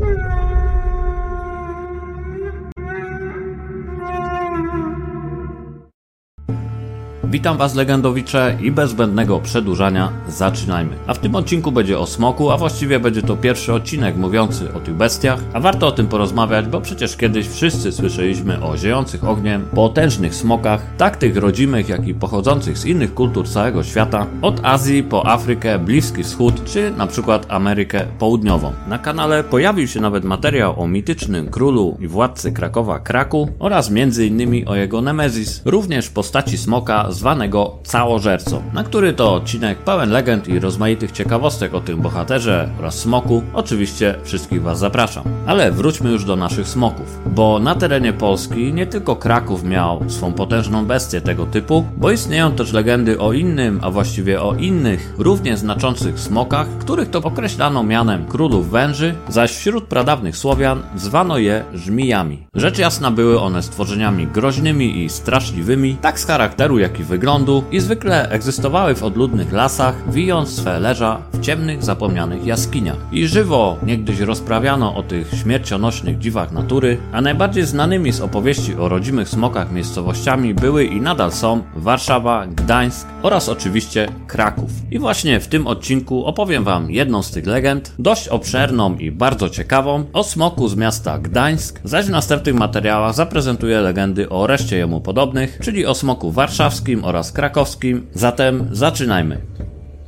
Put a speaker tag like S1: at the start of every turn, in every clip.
S1: Yeah. Witam Was legendowicze i bez zbędnego przedłużania zaczynajmy. A w tym odcinku będzie o smoku, a właściwie będzie to pierwszy odcinek mówiący o tych bestiach, a warto o tym porozmawiać, bo przecież kiedyś wszyscy słyszeliśmy o ziejących ogniem, potężnych smokach, tak tych rodzimych, jak i pochodzących z innych kultur całego świata, od Azji po Afrykę, Bliski Wschód, czy na przykład Amerykę Południową. Na kanale pojawił się nawet materiał o mitycznym królu i władcy Krakowa Kraku oraz m.in. o jego Nemezis, również postaci smoka zwanego Całożercą, na który to odcinek pełen legend i rozmaitych ciekawostek o tym bohaterze oraz smoku. Oczywiście wszystkich Was zapraszam. Ale wróćmy już do naszych smoków, bo na terenie Polski nie tylko Kraków miał swą potężną bestię tego typu, bo istnieją też legendy o innym, a właściwie o innych, równie znaczących smokach, których to określano mianem królów węży, zaś wśród pradawnych Słowian zwano je żmijami. Rzecz jasna były one stworzeniami groźnymi i straszliwymi, tak z charakteru jak i wyglądu i zwykle egzystowały w odludnych lasach, wijąc swe leża ciemnych, zapomnianych jaskiniach. I żywo niegdyś rozprawiano o tych śmiercionośnych dziwach natury, a najbardziej znanymi z opowieści o rodzimych smokach miejscowościami były i nadal są Warszawa, Gdańsk oraz oczywiście Kraków. I właśnie w tym odcinku opowiem Wam jedną z tych legend, dość obszerną i bardzo ciekawą, o smoku z miasta Gdańsk, zaś w następnych materiałach zaprezentuję legendy o reszcie jemu podobnych, czyli o smoku warszawskim, oraz krakowskim, zatem zaczynajmy.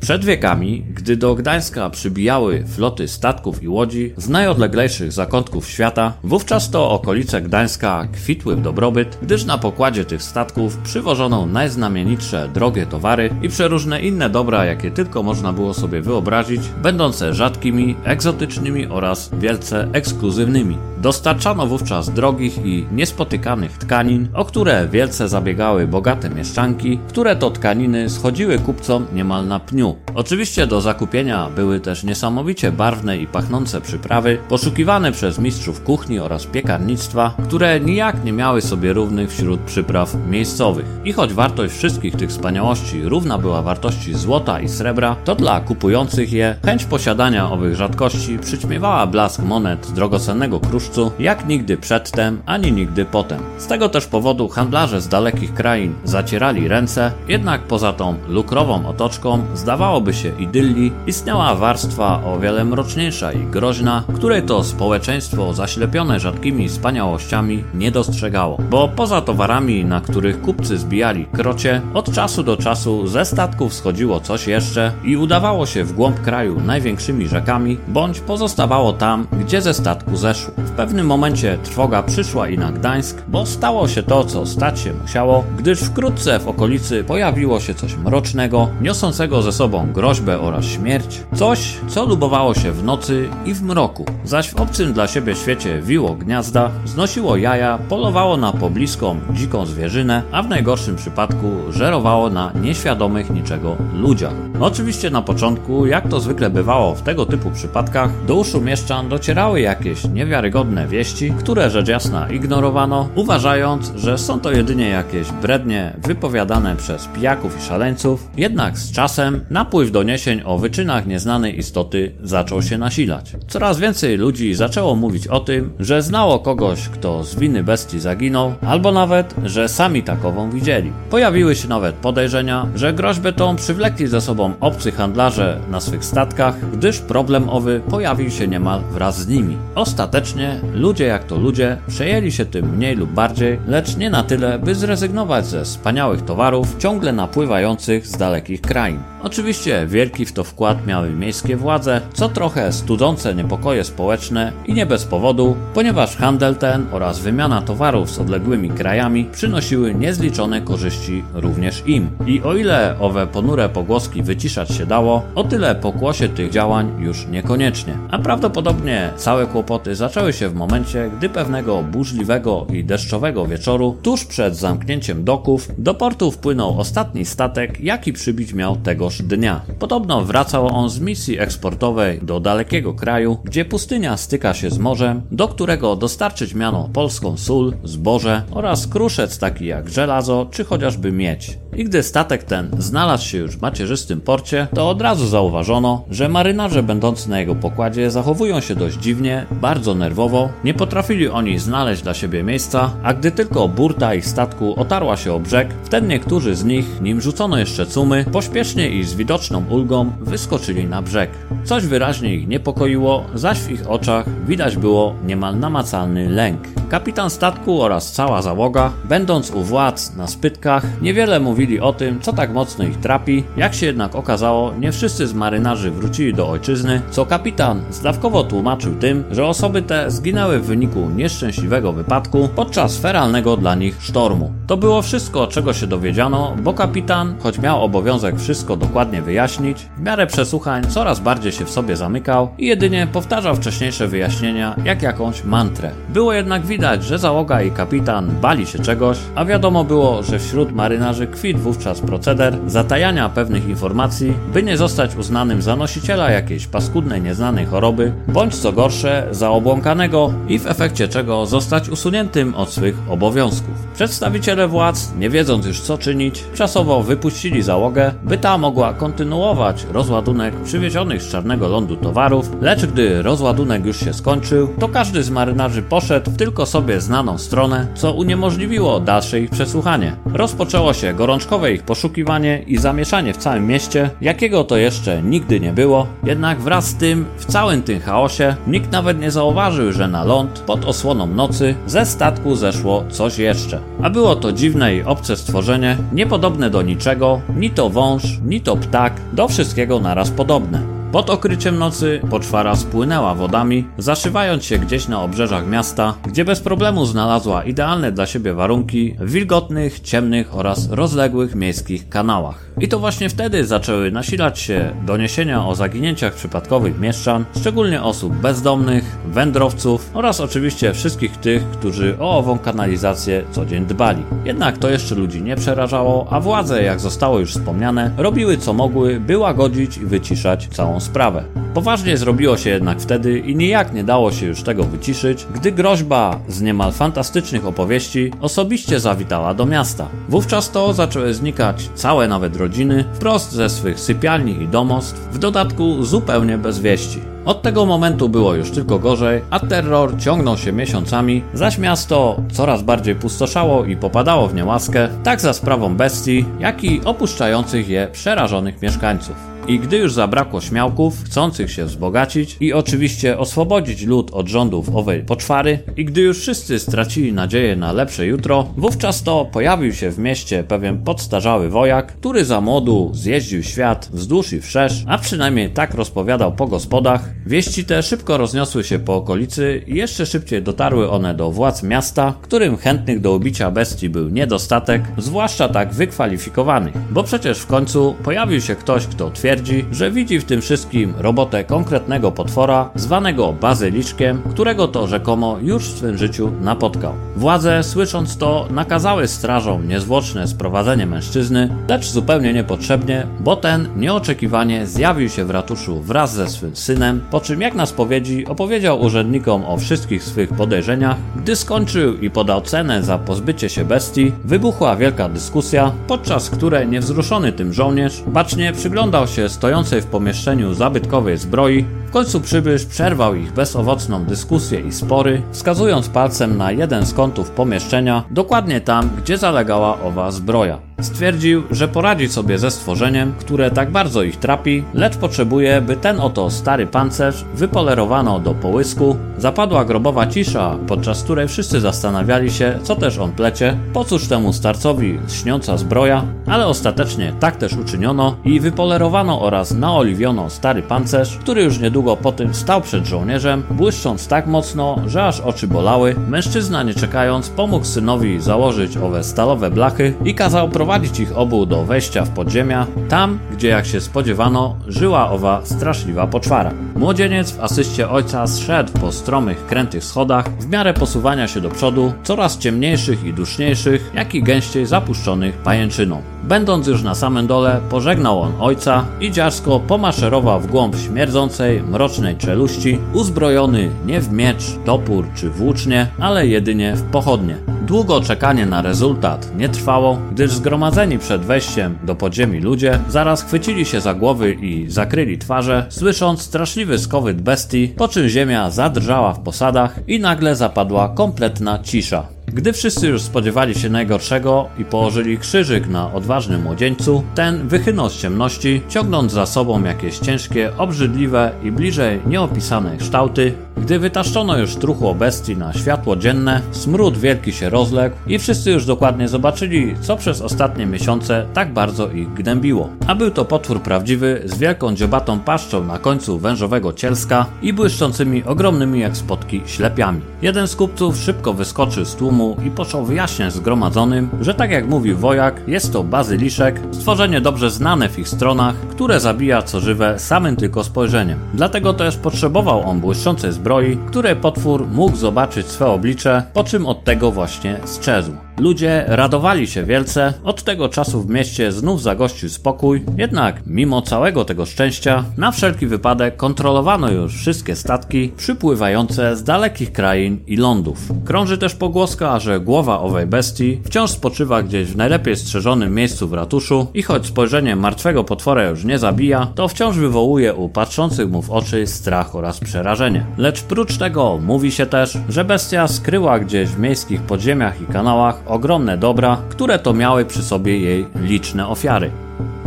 S1: Przed wiekami, gdy do Gdańska przybijały floty statków i łodzi z najodleglejszych zakątków świata, wówczas to okolice Gdańska kwitły w dobrobyt, gdyż na pokładzie tych statków przywożono najznamienitsze drogie towary i przeróżne inne dobra, jakie tylko można było sobie wyobrazić, będące rzadkimi, egzotycznymi oraz wielce ekskluzywnymi. Dostarczano wówczas drogich i niespotykanych tkanin, o które wielce zabiegały bogate mieszczanki, które to tkaniny schodziły kupcom niemal na pniu. Oczywiście do zakupienia były też niesamowicie barwne i pachnące przyprawy, poszukiwane przez mistrzów kuchni oraz piekarnictwa, które nijak nie miały sobie równych wśród przypraw miejscowych. I choć wartość wszystkich tych wspaniałości równa była wartości złota i srebra, to dla kupujących je chęć posiadania owych rzadkości przyćmiewała blask monet drogocennego kruszcu jak nigdy przedtem, ani nigdy potem. Z tego też powodu handlarze z dalekich krain zacierali ręce, jednak poza tą lukrową otoczką zdawałoby się idylli, istniała warstwa o wiele mroczniejsza i groźna, której to społeczeństwo zaślepione rzadkimi wspaniałościami nie dostrzegało. Bo poza towarami, na których kupcy zbijali krocie, od czasu do czasu ze statków schodziło coś jeszcze i udawało się w głąb kraju największymi rzekami, bądź pozostawało tam, gdzie ze statku zeszło. W pewnym momencie trwoga przyszła i na Gdańsk, bo stało się to, co stać się musiało, gdyż wkrótce w okolicy pojawiło się coś mrocznego, niosącego ze sobą groźbę oraz śmierć, coś, co lubowało się w nocy i w mroku, zaś w obcym dla siebie świecie wiło gniazda, znosiło jaja, polowało na pobliską, dziką zwierzynę, a w najgorszym przypadku żerowało na nieświadomych niczego ludziach. Oczywiście na początku, jak to zwykle bywało w tego typu przypadkach, do uszu mieszczan docierały jakieś niewiarygodne wieści, które rzecz jasna ignorowano, uważając, że są to jedynie jakieś brednie wypowiadane przez pijaków i szaleńców, jednak z czasem napływ doniesień o wyczynach nieznanej istoty zaczął się nasilać. Coraz więcej ludzi zaczęło mówić o tym, że znało kogoś, kto z winy bestii zaginął, albo nawet, że sami takową widzieli. Pojawiły się nawet podejrzenia, że groźbę tą przywlekli ze sobą obcy handlarze na swych statkach, gdyż problem owy pojawił się niemal wraz z nimi. Ostatecznie ludzie jak to ludzie przejęli się tym mniej lub bardziej, lecz nie na tyle, by zrezygnować ze wspaniałych towarów ciągle napływających z dalekich krain. Oczywiście wielki w to wkład miały miejskie władze, co trochę studzące niepokoje społeczne i nie bez powodu, ponieważ handel ten oraz wymiana towarów z odległymi krajami przynosiły niezliczone korzyści również im. I o ile owe ponure pogłoski wyciszać się dało, o tyle pokłosie tych działań już niekoniecznie. A prawdopodobnie całe kłopoty zaczęły się w momencie, gdy pewnego burzliwego i deszczowego wieczoru, tuż przed zamknięciem doków, do portu wpłynął ostatni statek, jaki przybić miał tegoż dnia. Podobno wracał on z misji eksportowej do dalekiego kraju, gdzie pustynia styka się z morzem, do którego dostarczyć miano polską sól, zboże oraz kruszec taki jak żelazo czy chociażby miedź. I gdy statek ten znalazł się już w macierzystym porcie, to od razu zauważono, że marynarze będący na jego pokładzie zachowują się dość dziwnie, bardzo nerwowo, nie potrafili oni znaleźć dla siebie miejsca, a gdy tylko burta ich statku otarła się o brzeg, wtedy niektórzy z nich, nim rzucono jeszcze cumy, pośpiesznie i z widoczną ulgą wyskoczyli na brzeg. Coś wyraźnie ich niepokoiło, zaś w ich oczach widać było niemal namacalny lęk. Kapitan statku oraz cała załoga, będąc u władz na spytkach, niewiele mówili o tym, co tak mocno ich trapi. Jak się jednak okazało, nie wszyscy z marynarzy wrócili do ojczyzny, co kapitan zdawkowo tłumaczył tym, że osoby te zginęły w wyniku nieszczęśliwego wypadku podczas feralnego dla nich sztormu. To było wszystko, czego się dowiedziano, bo kapitan, choć miał obowiązek wszystko dokładnie wyjaśnić, w miarę przesłuchań coraz bardziej się w sobie zamykał i jedynie powtarzał wcześniejsze wyjaśnienia jak jakąś mantrę. Było jednak widać, że załoga i kapitan bali się czegoś, a wiadomo było, że wśród marynarzy kwit wówczas proceder zatajania pewnych informacji, by nie zostać uznanym za nosiciela jakiejś paskudnej, nieznanej choroby, bądź co gorsze, za obłąkanego i w efekcie czego zostać usuniętym od swych obowiązków. Przedstawiciele władz, nie wiedząc już co czynić, czasowo wypuścili załogę, by ta mogła kontynuować rozładunek przywiezionych z czarnego lądu towarów, lecz gdy rozładunek już się skończył, to każdy z marynarzy poszedł w tylko sobie znaną stronę, co uniemożliwiło dalsze ich przesłuchanie. Rozpoczęło się gorączkowe ich poszukiwanie i zamieszanie w całym mieście, jakiego to jeszcze nigdy nie było, jednak wraz z tym, w całym tym chaosie, nikt nawet nie zauważył, że na ląd, pod osłoną nocy, ze statku zeszło coś jeszcze. A było to dziwne i obce stworzenie, niepodobne do niczego, ni to wąż, ni to ptak, do wszystkiego naraz podobne. Pod okryciem nocy poczwara spłynęła wodami, zaszywając się gdzieś na obrzeżach miasta, gdzie bez problemu znalazła idealne dla siebie warunki w wilgotnych, ciemnych oraz rozległych miejskich kanałach. I to właśnie wtedy zaczęły nasilać się doniesienia o zaginięciach przypadkowych mieszczan, szczególnie osób bezdomnych, wędrowców oraz oczywiście wszystkich tych, którzy o ową kanalizację co dzień dbali. Jednak to jeszcze ludzi nie przerażało, a władze, jak zostało już wspomniane, robiły co mogły, by łagodzić i wyciszać całą sprawę. Poważnie zrobiło się jednak wtedy i nijak nie dało się już tego wyciszyć, gdy groźba z niemal fantastycznych opowieści osobiście zawitała do miasta. Wówczas to zaczęły znikać całe nawet rodziny wprost ze swych sypialni i domostw, w dodatku zupełnie bez wieści. Od tego momentu było już tylko gorzej, a terror ciągnął się miesiącami, zaś miasto coraz bardziej pustoszało i popadało w niełaskę, tak za sprawą bestii, jak i opuszczających je przerażonych mieszkańców. I gdy już zabrakło śmiałków, chcących się wzbogacić i oczywiście oswobodzić lud od rządów owej poczwary, i gdy już wszyscy stracili nadzieję na lepsze jutro, wówczas to pojawił się w mieście pewien podstarzały wojak, który za młodu zjeździł świat wzdłuż i wszerz, a przynajmniej tak rozpowiadał po gospodach. Wieści te szybko rozniosły się po okolicy i jeszcze szybciej dotarły one do władz miasta, którym chętnych do ubicia bestii był niedostatek, zwłaszcza tak wykwalifikowanych, bo przecież w końcu pojawił się ktoś, kto twierdzi, twierdzi, że widzi w tym wszystkim robotę konkretnego potwora, zwanego bazyliczkiem, którego to rzekomo już w swym życiu napotkał. Władze, słysząc to, nakazały strażom niezwłoczne sprowadzenie mężczyzny, lecz zupełnie niepotrzebnie, bo ten nieoczekiwanie zjawił się w ratuszu wraz ze swym synem, po czym jak na spowiedzi opowiedział urzędnikom o wszystkich swych podejrzeniach. Gdy skończył i podał cenę za pozbycie się bestii, wybuchła wielka dyskusja, podczas której niewzruszony tym żołnierz bacznie przyglądał się stojącej w pomieszczeniu zabytkowej zbroi, końcu przybysz przerwał ich bezowocną dyskusję i spory, wskazując palcem na jeden z kątów pomieszczenia, dokładnie tam, gdzie zalegała owa zbroja. Stwierdził, że poradzi sobie ze stworzeniem, które tak bardzo ich trapi, lecz potrzebuje, by ten oto stary pancerz wypolerowano do połysku. Zapadła grobowa cisza, podczas której wszyscy zastanawiali się, co też on plecie, po cóż temu starcowi śniąca zbroja, ale ostatecznie tak też uczyniono i wypolerowano oraz naoliwiono stary pancerz, który już niedługo po tym stał przed żołnierzem, błyszcząc tak mocno, że aż oczy bolały. Mężczyzna nie czekając pomógł synowi założyć owe stalowe blachy i kazał prowadzić ich obu do wejścia w podziemia, tam, gdzie jak się spodziewano, żyła owa straszliwa poczwara. Młodzieniec w asyście ojca zszedł po stromych, krętych schodach, w miarę posuwania się do przodu, coraz ciemniejszych i duszniejszych, jak i gęściej zapuszczonych pajęczyną. Będąc już na samym dole, pożegnał on ojca i dziarsko pomaszerował w głąb śmierdzącej, mrocznej czeluści, uzbrojony nie w miecz, topór czy włócznie, ale jedynie w pochodnie. Długo czekanie na rezultat nie trwało, gdyż zgromadzeni przed wejściem do podziemi ludzie zaraz chwycili się za głowy i zakryli twarze, słysząc straszliwy skowyt bestii, po czym ziemia zadrżała w posadach i nagle zapadła kompletna cisza. Gdy wszyscy już spodziewali się najgorszego i położyli krzyżyk na odważnym młodzieńcu, ten wychynął z ciemności, ciągnąc za sobą jakieś ciężkie, obrzydliwe i bliżej nieopisane kształty. Gdy wytaszczono już truchło bestii na światło dzienne, smród wielki się rozległ i wszyscy już dokładnie zobaczyli, co przez ostatnie miesiące tak bardzo ich gnębiło. A był to potwór prawdziwy z wielką dziobatą paszczą na końcu wężowego cielska i błyszczącymi ogromnymi jak spotki ślepiami. Jeden z kupców szybko wyskoczył z tłumu i począł wyjaśniać zgromadzonym, że tak jak mówił wojak, jest to bazyliszek, stworzenie dobrze znane w ich stronach, które zabija co żywe samym tylko spojrzeniem. Dlatego też potrzebował on błyszczącej zbroi, której potwór mógł zobaczyć swe oblicze, po czym od tego właśnie strzezł. Ludzie radowali się wielce, od tego czasu w mieście znów zagościł spokój, jednak mimo całego tego szczęścia, na wszelki wypadek kontrolowano już wszystkie statki przypływające z dalekich krain i lądów. Krąży też pogłoska, że głowa owej bestii wciąż spoczywa gdzieś w najlepiej strzeżonym miejscu w ratuszu i choć spojrzenie martwego potwora już nie zabija, to wciąż wywołuje u patrzących mu w oczy strach oraz przerażenie. Lecz prócz tego mówi się też, że bestia skryła gdzieś w miejskich podziemiach i kanałach ogromne dobra, które to miały przy sobie jej liczne ofiary.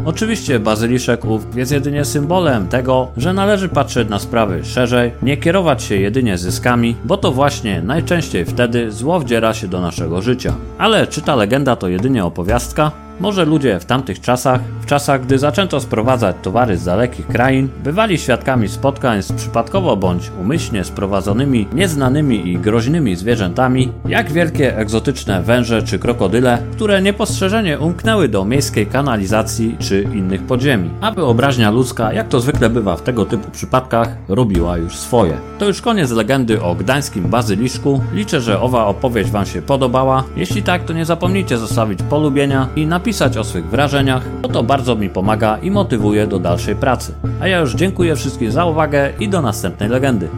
S1: Oczywiście bazyliszek ów jest jedynie symbolem tego, że należy patrzeć na sprawy szerzej, nie kierować się jedynie zyskami, bo to właśnie najczęściej wtedy zło wdziera się do naszego życia. Ale czy ta legenda to jedynie opowiastka? Może ludzie w tamtych czasach, w czasach gdy zaczęto sprowadzać towary z dalekich krain, bywali świadkami spotkań z przypadkowo bądź umyślnie sprowadzonymi nieznanymi i groźnymi zwierzętami, jak wielkie egzotyczne węże czy krokodyle, które niepostrzeżenie umknęły do miejskiej kanalizacji czy innych podziemi, a wyobraźnia ludzka, jak to zwykle bywa w tego typu przypadkach, robiła już swoje. To już koniec legendy o gdańskim bazyliszku. Liczę, że owa opowieść Wam się podobała. Jeśli tak, to nie zapomnijcie zostawić polubienia i napisać napisać o swych wrażeniach, bo to bardzo mi pomaga i motywuje do dalszej pracy. A ja już dziękuję wszystkim za uwagę i do następnej legendy.